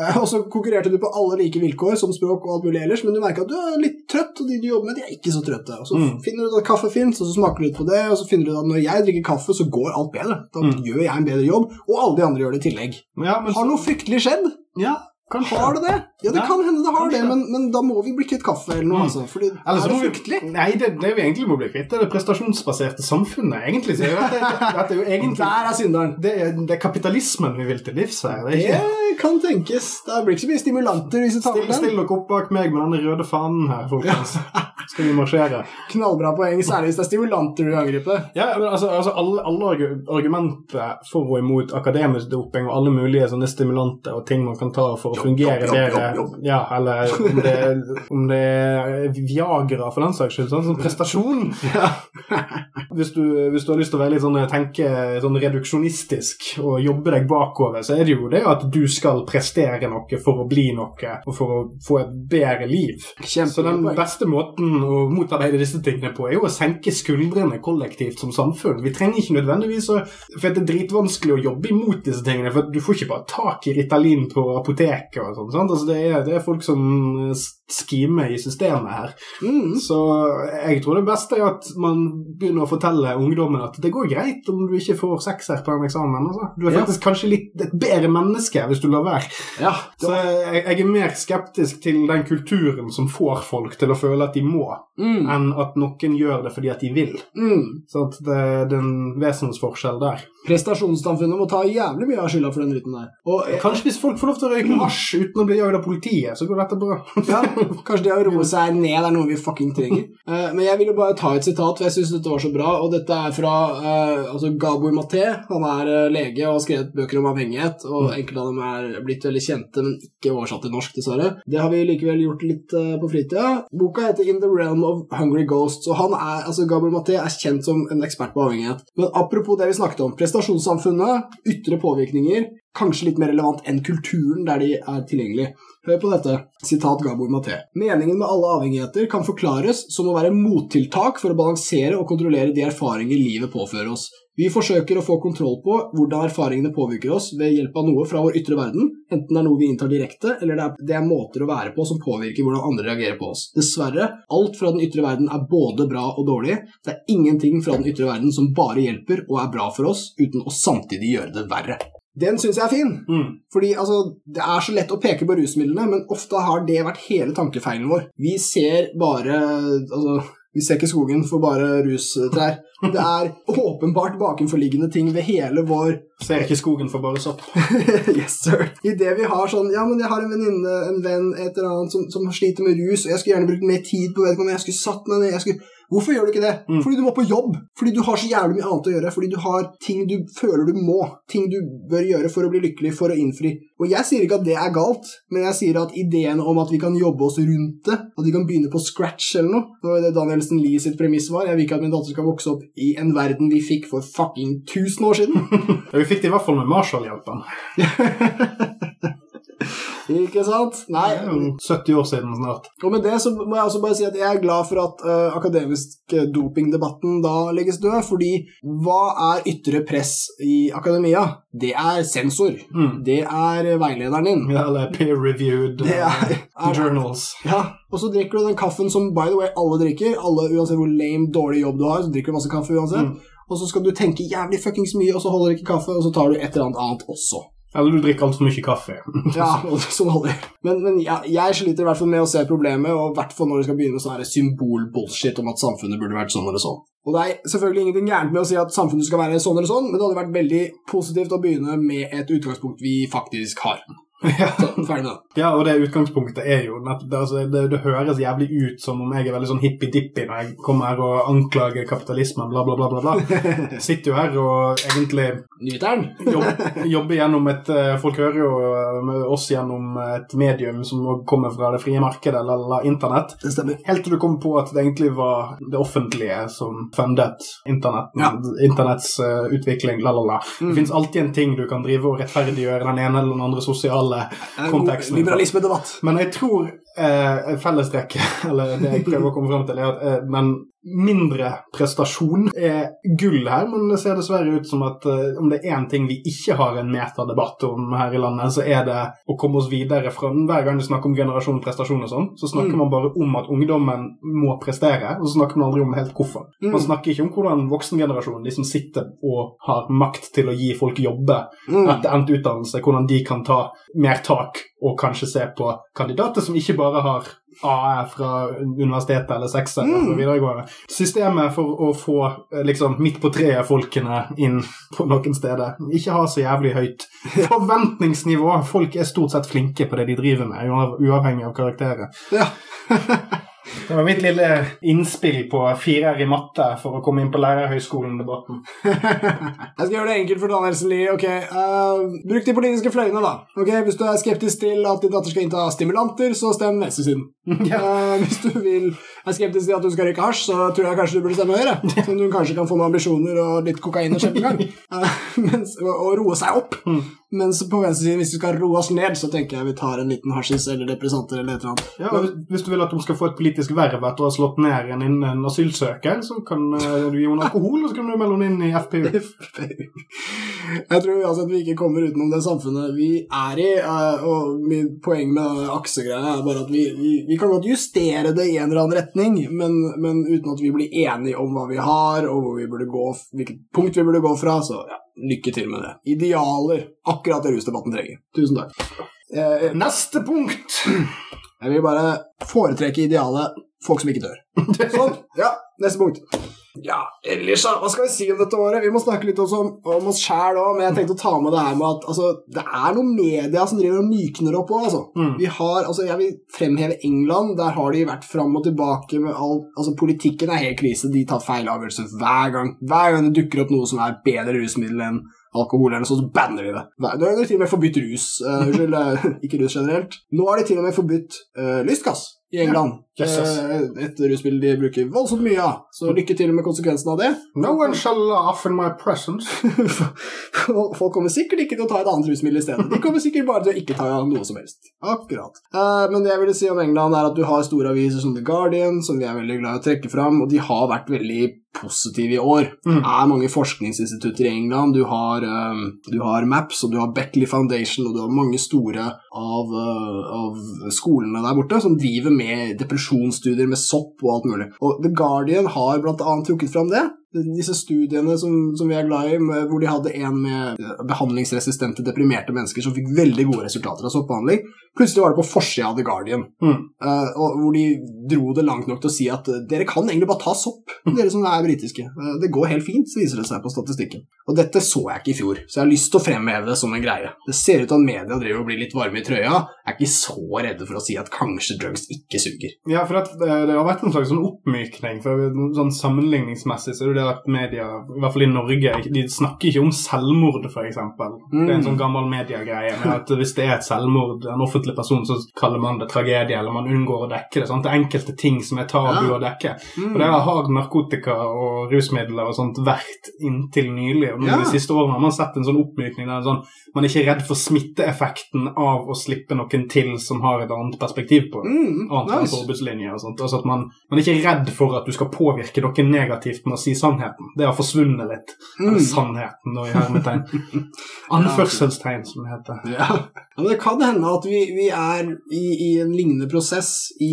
Eh, Og så konkurrerte du på alle like vilkår, som språk og alt mulig ellers, men du merker at du er litt trøtt, og de du jobber med, de er ikke så trøtte. Og så Mm. finner du ut at kaffe fins, og så smaker du litt på det, og så finner du ut at når jeg drikker kaffe, så går alt bedre. Da Mm. gjør jeg en bedre jobb, og alle de andre gjør det i tillegg. Ja, men Har noe fryktelig skjedd? Ja, kanskje. Har det det? Ja, det Ja, kan hende det har kanskje. det, men, men da må vi bli kvitt kaffe eller noe, Mm. altså. Fordi Eller så er det fryktelig. vi- Nei, det, det vi egentlig må bli kvitt, det er det prestasjonsbaserte samfunnet. Egentlig så jeg vet, det, det, det er jo egentlig Der er synderen. det det er kapitalismen vi vil til livs her. Det ikke kan tenkes. Det blir ikke så mye stimulanter hvis du tar med den. still dere opp bak meg med den røde fanen her, folkens. Skal vi marsjere? Knallbra poeng, særlig hvis det er stimulanter du angriper. Ja, men altså, altså alle, alle argumenter for og imot akademisk doping og alle mulige sånne stimulanter og ting man kan ta for å fungerer bedre. Ja, eller om det, om det er Viagra, for den saks skyld. Sånn sånn prestasjon. Hvis du, hvis du har lyst til å være litt sånn, tenke sånn reduksjonistisk og jobbe deg bakover, så er det jo det at du skal prestere noe for å bli noe, og for å få et bedre liv. Så den beste måten å motarbeide disse tingene på, er jo å senke skuldrene kollektivt som samfunn. Vi trenger ikke nødvendigvis å For det er dritvanskelig å jobbe imot disse tingene, for du får ikke bare tak i Ritalin på apoteket og sånn. Altså, det, det er folk som skimer i systemet her. Mm. Så jeg tror det beste er at man begynner å fortelle ungdommen at det går greit om du ikke får sekser på en eksamen. Altså. Du er Ja. faktisk kanskje litt et bedre menneske hvis du lar være. Ja. Så jeg, jeg er mer skeptisk til den kulturen som får folk til å føle at de må, Mm. enn at noen gjør det fordi at de vil. Mm. Så det, det er en vesensforskjell der. Prestasjonssamfunnet må ta jævlig mye av skylda for den dritten der. Og Kanskje hvis folk får lov til å røyke hasj uten å bli jagd av politiet, så går dette bra. ja, kanskje det å roe seg ned er noe vi fucking trenger. Eh, men jeg ville bare ta et sitat, for jeg syns dette var så bra. Og dette er fra eh, altså Gabor Maté. Han er eh, lege og har skrevet bøker om avhengighet. Og enkelte av dem er blitt veldig kjente, men ikke oversatt til norsk, dessverre. Det har vi likevel gjort litt på fritida. Boka heter In the Realm of Hungry Ghosts. Og han er, altså Gabor Maté er kjent som en ekspert på avhengighet. Men apropos det vi snakket om. Prestasjonssamfunnet, ytre påvirkninger, kanskje litt mer relevant enn kulturen der de er tilgjengelige. Hør på dette. Sitat Gabor Maté. Meningen med alle avhengigheter kan forklares som å være mottiltak for å balansere og kontrollere de erfaringer livet påfører oss. Vi forsøker å få kontroll på hvordan erfaringene påvirker oss ved hjelp av noe fra vår ytre verden, enten det er noe vi inntar direkte, eller det er, det er måter å være på som påvirker hvordan andre reagerer på oss. Dessverre, alt fra den ytre verden er både bra og dårlig. Det er ingenting fra den ytre verden som bare hjelper og er bra for oss, uten å samtidig gjøre det verre. Den syns jeg er fin. Mm. Fordi altså, Det er så lett å peke på rusmidlene, men ofte har det vært hele tankefeilen vår. Vi ser bare altså, Vi ser ikke skogen for bare rustrær. Det er åpenbart bakenforliggende ting ved hele vår Ser ikke skogen for bare sopp. Yes, sir. I det vi har sånn Ja, men jeg har en venninne, en venn, et eller annet som, som sliter med rus, og jeg skulle gjerne brukt mer tid på vedkommende. Jeg skulle satt meg ned jeg skulle... Hvorfor gjør du ikke det? Mm. Fordi du må på jobb. Fordi du har så jævlig mye annet å gjøre. Fordi du har ting du føler du må. Ting du bør gjøre for å bli lykkelig, for å innfri. Og jeg sier ikke at det er galt, men jeg sier at ideen om at vi kan jobbe oss rundt det, at vi kan begynne på scratch eller noe Det var det Danielsen Lie sitt premiss var. Jeg vil ikke at min datter skal vokse opp i en verden vi fikk for fucking 1000 år siden. Ja, vi fikk det i hvert fall med Marshall-hjelpen. ikke sant? Nei, Det er jo 70 år siden snart. Og med det så må jeg også bare si at jeg er glad for at uh, akademisk eh, dopingdebatten da legges død, fordi hva er ytre press i akademia? Det er sensor. Mm. Det er veilederen din. Ja, Eller peer-reviewed Det er journals. Ja, og så drikker du den kaffen som by the way alle drikker. Alle, Uansett hvor lame, dårlig jobb du har, så drikker du masse kaffe uansett. Mm. Og så skal du tenke jævlig fuckings mye, og så holder du ikke kaffe, og så tar du et eller annet annet også. Eller du drikker altfor mye kaffe. Ja, som holder. Men, men jeg, jeg sliter i hvert fall med å se problemet, og i hvert fall når det skal begynne sånn symbol-bullshit om at samfunnet burde vært sånn eller sånn. Og det er selvfølgelig ingenting gærent med å si at samfunnet skal være sånn eller sånn, men det hadde vært veldig positivt å begynne med et utgangspunkt vi faktisk har. Det. Ja, og det utgangspunktet er jo det, altså, det, det høres jævlig ut som om jeg er veldig sånn hippie-dippie når jeg kommer her og anklager kapitalismen, bla, bla, bla. bla, bla. Sitter jo her og egentlig Nyteren. jobb, jobber gjennom et eh, Folk hører jo eh, oss gjennom et medium som kommer fra det frie markedet, eller, eller internett. Det stemmer. Helt til du kom på at det egentlig var det offentlige som fundet internett, Ja. internetts eh, utvikling, la, la, la. Mm. Det fins alltid en ting du kan drive og rettferdiggjøre den ene eller den andre sosiale God konteksten. Liberalisme-debatt. Men jeg tror eh, fellestrekket, eller det jeg prøver å komme frem til, er at eh, men mindre prestasjon er gull her, men det ser dessverre ut som at eh, om det er én ting vi ikke har en metadebatt om her i landet, så er det å komme oss videre fra Hver gang du snakker om generasjon prestasjon og sånn, så snakker Mm. man bare om at ungdommen må prestere, og så snakker man aldri om helt hvorfor. Mm. Man snakker ikke om hvordan voksengenerasjonen, de som sitter og har makt til å gi folk jobbe Mm. etter endt utdannelse, hvordan de kan ta mer tak og kanskje se på kandidater som ikke bare har AE fra universitetet eller sekser Mm. fra videregående. Systemet for å få eh, liksom midt på treet-folkene inn på noen steder. Ikke ha så jævlig høyt forventningsnivå. Folk er stort sett flinke på det de driver med, uav- uavhengig av karakterer. Ja. Det var mitt lille innspill på firer i matte for å komme inn på lærerhøyskolen-debatten. Jeg skal gjøre det enkelt for Danielsen Lie. Okay, uh, Bruk de politiske fløyene, da. Okay, Hvis du er skeptisk til at din datter skal innta stimulanter, så stem venstresiden. Eh, hvis du vil, er skeptisk til at du skal røyke hasj, så tror jeg kanskje du burde stemme Høyre. Sånn du kanskje kan få noen ambisjoner og litt kokain og kjempegang. Eh, og, roe seg opp. Mens på venstresiden, hvis vi skal roe oss ned, så tenker jeg vi tar en liten hasjis eller depressanter eller et eller annet. Ja, og hvis- du vil at de skal få et politisk verv etter å ha slått ned en, en asylsøker, så kan eh, du gi henne alkohol, og så kan du melde henne inn i FPU. Jeg tror uansett vi ikke kommer utenom det samfunnet vi er i, eh, og min poeng med aksegreia er bare at vi, vi, vi kan godt justere det i en eller annen retning, men, men uten at vi blir enige om hva vi har, og hvor vi burde gå, hvilket punkt vi burde gå fra, så ja, lykke til med det. Idealer. Akkurat det rusdebatten trenger. Tusen takk. Eh, Neste punkt! Jeg vil bare foretrekke idealet folk som ikke dør. Sånn. Ja, neste punkt. Ja, ellers, hva skal vi si om dette året? Vi må snakke litt også om, om oss sjæl òg, men jeg tenkte å ta med det her med at altså, det er noen media som driver og mykner opp òg, altså. Mm. Vi har, altså. Jeg vil fremheve England. Der har de vært fram og tilbake med all Altså, politikken er helt krise. De tar feil avgjørelser hver gang. Hver gang det dukker opp noe som er bedre rusmiddel enn alkohol, eller noe sånt, så banner de det. Nei, Nå har de til og med forbudt rus. Unnskyld, eh, ikke rus generelt. Nå har de til og med forbudt uh, lystgass i England. Jesus. yes. et russpill de bruker voldsomt mye av. Så lykke til med konsekvensen av det. No one shall laugh in my presence. Folk kommer sikkert ikke til å ta et annet rusmiddel i stedet. De kommer sikkert bare til å ikke ta noe som helst. Akkurat. Eh, men det jeg ville si om England, er at du har store aviser som The Guardian, som vi er veldig glad i å trekke fram, og de har vært veldig positive i år. Mm. Det er mange forskningsinstitutter i England. Du har, um, du har MAPS, og du har Beckley Foundation, og du har mange store av, uh, av skolene der borte som driver med depresjonsstudier med sopp og alt mulig. Og The Guardian har blant annet trukket fram det. Disse studiene som, som vi er glad i, med, hvor de hadde en med eh, behandlingsresistente, deprimerte mennesker som fikk veldig gode resultater av soppbehandling. Plutselig var det på forsida av The Guardian, Mm. uh, hvor de dro det langt nok til å si at eh, dere kan egentlig bare ta sopp, dere som er britiske. Uh, det går helt fint, så viser det seg på statistikken. Og dette så jeg ikke i fjor, så jeg har lyst til å fremheve det som en greie. Det ser ut til at media driver og blir litt varme i trøya, jeg er ikke så redde for å si at kanskje drugs ikke suger. Ja, for at det, det har vært en slags sånn oppmykning. for sånn Sammenligningsmessig så er det det at media, i hvert fall i Norge, de snakker ikke om selvmord, f.eks. Det er en sånn gammel mediegreie med at hvis det er et selvmord, en offentlig person, så kaller man det tragedie, eller man unngår å dekke det. Sant? Det er enkelte ting som er tabu Ja. å dekke. Mm. Og det har narkotika og rusmidler og sånt vært inntil nylig. Og Ja. de siste årene har man sett en sånn oppmykning der sånn, man er ikke redd for smitteeffekten av å slippe noen til som har et annet perspektiv på det Mm, annet enn nice. forbudslinje og sånt. Altså at man, man er ikke redd for at du skal påvirke noen negativt med å si sannheten. Det har forsvunnet litt. Mm. Eller sannheten, da, i hermetegn. Anførselstegn, som det heter. Ja. ja, men Det kan hende at vi, vi er i, i en lignende prosess i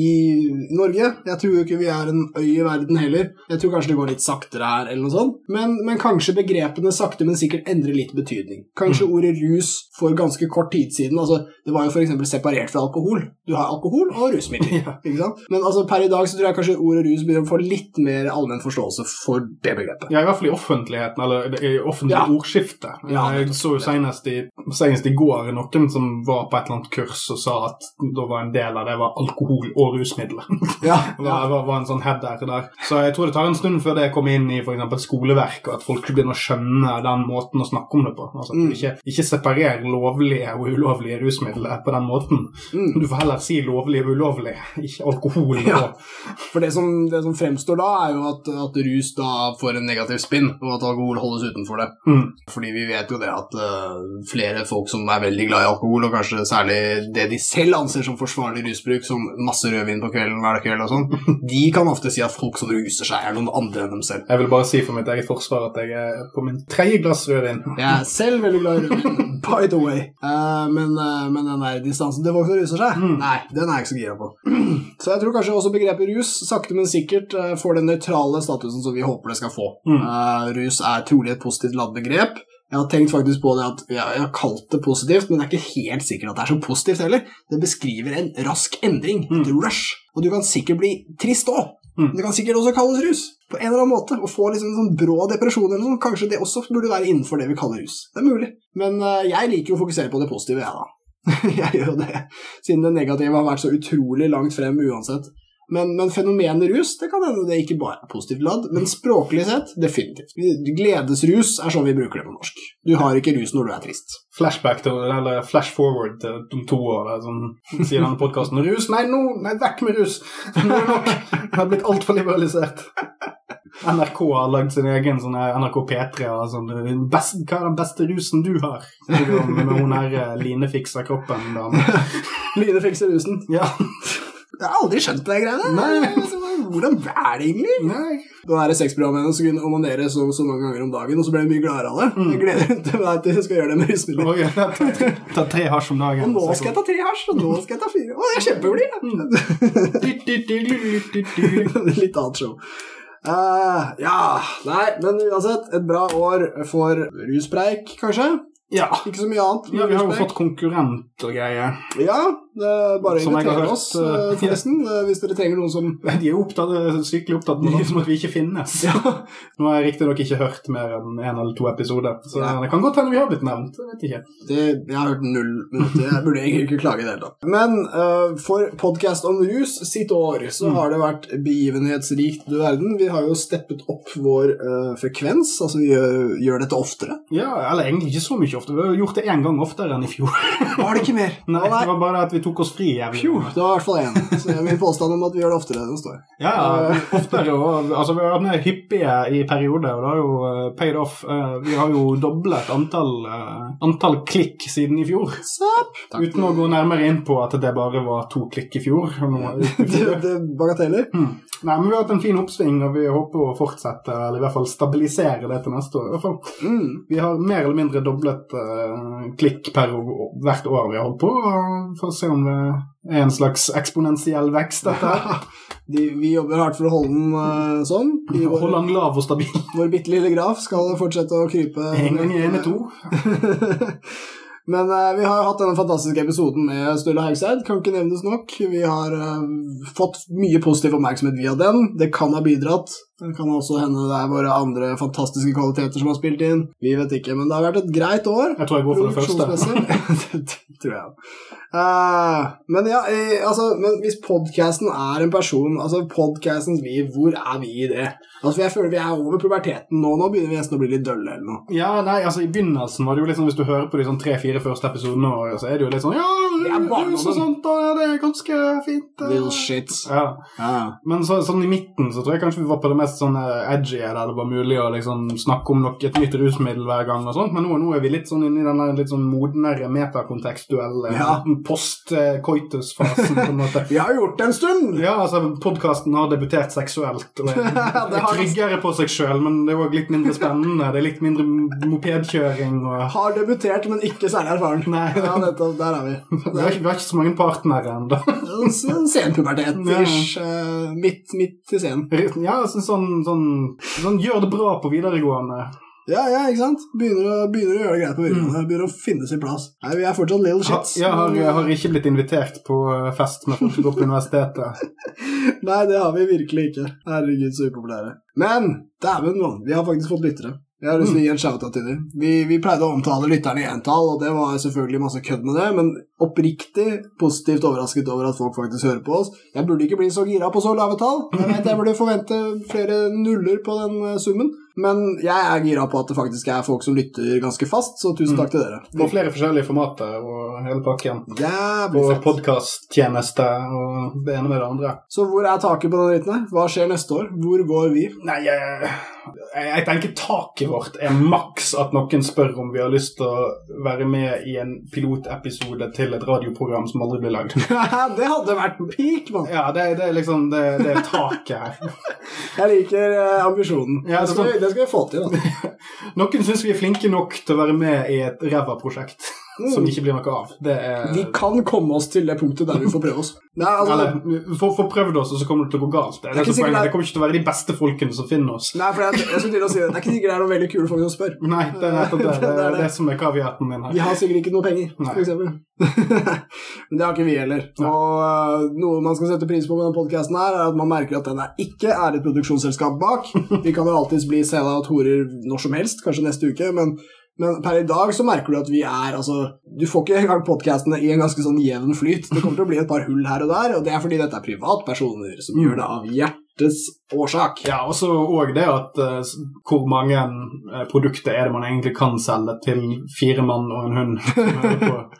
Norge. Jeg tror ikke vi er en øy i verden heller. Jeg tror kanskje det går litt saktere her, eller noe sånt. Men, men kanskje begrepene sakte, men sikkert endrer litt betydning. Kanskje ordet rus for ganske kort tid siden altså, Det var jo f.eks. separert fra alkohol. Du har alkohol og rusmidler. Ja. ikke sant? Men altså, per i dag så tror jeg kanskje ordet rus begynner å få litt mer allmenn forståelse for det begrepet. Ja, i hvert fall i offentligheten, eller i offentlig Ja. ordskifte. Ja. Jeg så jo senest i, senest i går noen som var på et eller annet kurs og sa at da var en del av det var alkohol og rusmidler. Ja, Det var, en sånn header der. Så jeg tror det tar en stund før det kommer inn i eksempel skoleverk, og at folk begynner å skjønne den måten å snakke om det på. Altså, at Mm. du ikke, ikke separer lovlige og ulovlige rusmidler på den måten. Mm. Du får heller si lovlige og ulovlige, ikke alkohol. Ja. For det som, det som fremstår da, er jo at, at rus da får en negativ spinn, og at alkohol holdes utenfor det. Mm. Fordi vi vet jo det at uh, flere folk som er veldig glad i alkohol, og kanskje særlig det de selv anser som forsvarlig rusbruk, som masse rødvin på kvelden hver kveld og sånn, de kan ofte si at folk som ruser seg, er noen andre enn dem selv. Jeg vil bare si for mitt eget forsvar at jeg er på min tredje glass rødvin. Jeg er selv veldig glad i rødvin, by the way. Uh, men, uh, men den der distansen til folk som ruser seg, Mm. nei, den er jeg ikke så gira på. Så jeg tror kanskje også begrepet rus sakte, men sikkert uh, får den nøytrale statusen som vi håper det skal få. Mm. Rus er trolig et positivt ladd begrep. Jeg har tenkt faktisk på det at ja, jeg har kalt det positivt, men det er ikke helt sikkert at det er så positivt heller. Det beskriver en rask endring, Mm. et rush, og du kan sikkert bli trist òg. Mm. Det kan sikkert også kalles rus, på en eller annen måte. Å få liksom en sånn brå depresjon eller noe sånt, kanskje det også burde være innenfor det vi kaller rus. Det er mulig. Men uh, jeg liker jo å fokusere på det positive, jeg, da. jeg gjør jo det, siden det negative har vært så utrolig langt frem uansett. Men, men fenomenet rus det kan hende det ikke bare er positivt ladd, men språklig sett definitivt. Gledesrus er sånn vi bruker det på norsk. Du har ikke rus når du er trist. Flashback til, eller flash forward til om to år, sånn, sier denne podkasten. Rus? Nei, nå, nei, vekk med rus! Nå er det nok. Det har blitt altfor liberalisert. NRK har lagd sin egen sånn NRK P3 og sånn best, Hva er den beste rusen du har? Med hun her eh, Line fikser kroppen-dama. Line fikser rusen. Ja. Jeg har aldri skjønt det greiene. Nei. Hvordan er det egentlig? Nei. Det er sexprogrammet hennes skulle onanere så, så mange ganger om dagen, og så ble hun mye gladere av det. Jeg gleder meg til at jeg skal gjøre det med rusmidler. Okay, ta, tre hasj om dagen. Og nå skal jeg ta tre hasj, og nå skal jeg ta fire. Å, jeg er kjempeblid! Litt annet show. Uh, ja Nei, men uansett, et bra år for ruspreik, kanskje. Ja. Ikke så mye annet. ja, vi har jo fått konkurrent og greier. Ja, det bare å Som jeg har invitere oss, eh, eh, forresten, eh, hvis dere trenger noen som De er opptatt, sykelig opptatt med som at vi ikke finnes. Ja. Nå har jeg riktignok ikke hørt mer enn én eller to episoder, så Ja. det kan godt hende vi har blitt nevnt. Jeg vet ikke. Det, jeg har hørt null minutter. Jeg burde egentlig ikke klage i det hele tatt. Men uh, for podkast om rus sitt år så Mm. har det vært begivenhetsrikt, du verden. Vi har jo steppet opp vår uh, frekvens. Altså, vi gjør, gjør dette oftere. Ja, eller egentlig ikke så mye ofte. Vi har gjort det én gang oftere enn i fjor. Var det ikke mer? Nei, Å, Det var bare at vi tok oss fri. jævlig. Pju, det var i hvert fall én. Så min påstand om at vi gjør det oftere, det står. Ja, ja, oftere. Og, altså, vi har vært mer hyppige i perioder, og det har jo eh, paid off. Eh, vi har jo doblet antall, eh, antall klikk siden i fjor. Sup. Uten å gå nærmere inn på at det bare var to klikk i fjor. det Det, bagateller. Hmm. Nei, men Vi har hatt en fin oppsving, og vi håper å fortsette, eller i hvert fall stabilisere det til neste år. I hvert fall. Mm. Vi har mer eller mindre doblet uh, klikk per hvert år vi har holdt på. og å se om det er en slags eksponentiell vekst, dette. her. De, vi jobber hardt for å holde den uh, sånn. I vår, Hold den lav og stabil. vår bitte lille graf skal fortsette å krype. En gang i er to. Men uh, vi har jo hatt denne fantastiske episoden med Sturla Haugseid. Kan ikke nevnes nok. Vi har uh, fått mye positiv oppmerksomhet via den. Det kan ha bidratt. Det kan også hende det er våre andre fantastiske kvaliteter som har spilt inn. Vi vet ikke, men det har vært et greit år. Jeg tror jeg går for det første. Det tror jeg Uh, men ja, altså, men hvis podcasten er en person, altså podcastens liv, hvor er vi i det? Altså, Jeg føler vi er over puberteten nå. Nå begynner vi nesten å bli litt dølle eller noe. Ja, nei, altså I begynnelsen var det jo litt sånn hvis du hører på de sånn tre-fire første episodene, så er det jo litt sånn Ja, Det er rus og ja, det er ganske fint. eh. Little shits. Ja. Ja. Men så, sånn i midten så tror jeg kanskje vi var på det mest sånn eh, edgy, der det var mulig å liksom snakke om nok et nytt rusmiddel hver gang og sånt, men nå, nå er vi litt sånn inne i den litt sånn modnere metakontekstuelle Ja. post-coitus-fasen, på en måte. Vi har gjort det en stund! Ja, altså, podkasten har debutert seksuelt og er, Det er tryggere på seg sjøl, men det er òg litt mindre spennende. Det er litt mindre mopedkjøring og Har debutert, men ikke særlig erfaren. Nei. Ja, nettopp. Der er vi. vi har, ikke, vi har ikke så mange partnere ennå. Senpubertet. Ja. Ja. Midt, midt i scenen. Ja, altså, sånn, sånn, sånn Gjør det bra på videregående. Ja, ja, ikke sant? Begynner å, begynner å gjøre det greit på videregående. Begynner å finne sin plass. Nei, Vi er fortsatt little Ha, shits. jeg har, jeg har ikke blitt invitert på eh, fest med folk som går på universitetet. Nei, det har vi virkelig ikke. Herregud, så upopulære. Men dæven, mann, vi har faktisk fått lyttere. Jeg har lyst til å gi en shout-out til dem. Vi, vi pleide å omtale lytterne i entall, og det var selvfølgelig masse kødd med det, men oppriktig positivt overrasket over at folk faktisk hører på oss. Jeg burde ikke bli så gira på så lave tall. Jeg vet jeg burde forvente flere nuller på den eh, summen, men jeg er gira på at det faktisk er folk som lytter ganske fast, så tusen takk til dere. På flere forskjellige formater og hele pakken. Jævlig Og podkasttjeneste og det ene med det andre. Så hvor er taket på den dritten her? Hva skjer neste år? Hvor går vi? Nei, jeg, jeg, tenker taket vårt er maks at noen spør om vi har lyst til å være med i en pilotepisode til et radioprogram som aldri blir lagd. det hadde vært peak, mann. Ja, det, det er liksom det, det er taket her. Jeg liker eh, ambisjonen. Ja, det, skal vi, det skal vi få til. Da. Noen syns vi er flinke nok til å være med i et ræva prosjekt som ikke blir noe av. Det er Vi kan komme oss til det punktet der vi får prøve oss. Nei, altså, Eller få få prøvd oss, og så kommer det til å gå galt. Det, Det det, ikke er sikkert det er- det kommer ikke til å være de beste folkene som finner oss. nei, for jeg, jeg skulle til å si det. Det er ikke sikkert det er noen veldig kule folk som spør. Nei, det er det. Det Det det. det som er kaviaten min her. Vi har sikkert ikke noe penger, for eksempel. Men det har ikke vi heller. Og eh, noe man skal sette pris på med denne podcasten her, er at man merker at den er ikke er et produksjonsselskap bak. Vi kan jo alltids bli sell-out horer når som helst, kanskje neste uke, men Men per i dag så merker du at vi er altså Du får ikke engang podkastene i en ganske sånn jevn flyt. Det kommer til å bli et par hull her og der, og det er fordi dette er privatpersoner som gjør det av hjertets årsak. Ja, og så òg det at uh, hvor mange uh, produkter er det man egentlig kan selge til fire mann og en hund?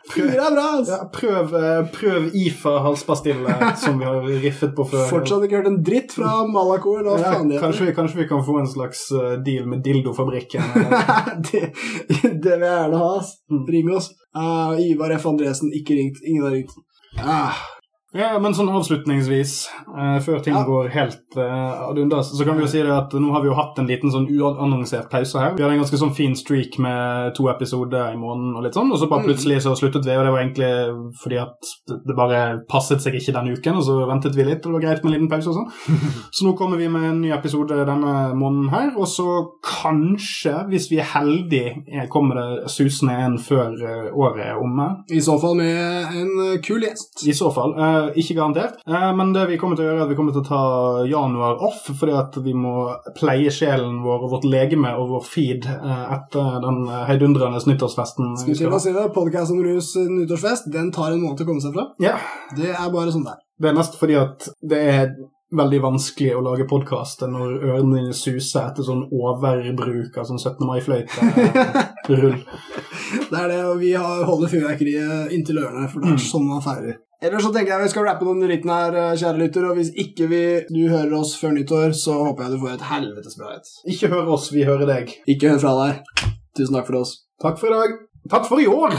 Altså. Ja, prøv, uh, prøv IFA halspastille, som vi har riffet på før. Fortsatt ikke hørt en dritt fra Malaco. Ja, kanskje, vi, kanskje vi kan få en slags deal med Dildofabrikken? det, det vil jeg gjerne ha. Mm. Ring oss. Ivar F. Andresen, ikke ringt. Ingen har ringt. Ah, Ja, men sånn avslutningsvis, eh, før ting Ja. går helt eh, ad undas, så kan vi jo si det at nå har vi jo hatt en liten sånn uannonsert pause her. Vi hadde en ganske sånn fin streak med to episoder i måneden og litt sånn, og så bare Mm. plutselig så sluttet vi, og det var egentlig fordi at det det bare passet seg ikke denne uken, og så ventet vi litt, og det var greit med en liten pause og sånn. Så nå kommer vi med en ny episode denne måneden her, og så kanskje, hvis vi er heldige, eh, kommer det susende en før eh, året er omme. I så fall med en eh, kul gjest. I så fall. Eh, ikke garantert. Eh, men det vi kommer til å gjøre, er at vi kommer til å ta januar off, fordi at vi må pleie sjelen vår og vårt legeme og vår feed eh, etter den eh, heidundrende nyttårsfesten. Skal vi til å si det? Podcast om rus nyttårsfest, den tar en måned å komme seg fra. Ja, Det er bare sånn der. det er mest fordi at det er veldig vanskelig å lage podkast når ørene dine suser etter sånn overbruk av sånn 17. mai-fløyte-rull. Det er det, og vi holder fyrverkeriet inntil ørene, for det er sånn man feirer. Ellers så tenker jeg vi skal rappe den dritten her, eh, kjære lytter, og hvis ikke vi, du hører oss før nyttår, så håper jeg du får et helvetes bra et. Ikke hør oss, vi hører deg. Ikke hør fra deg. Tusen takk for oss. Takk for i dag. Takk for i år!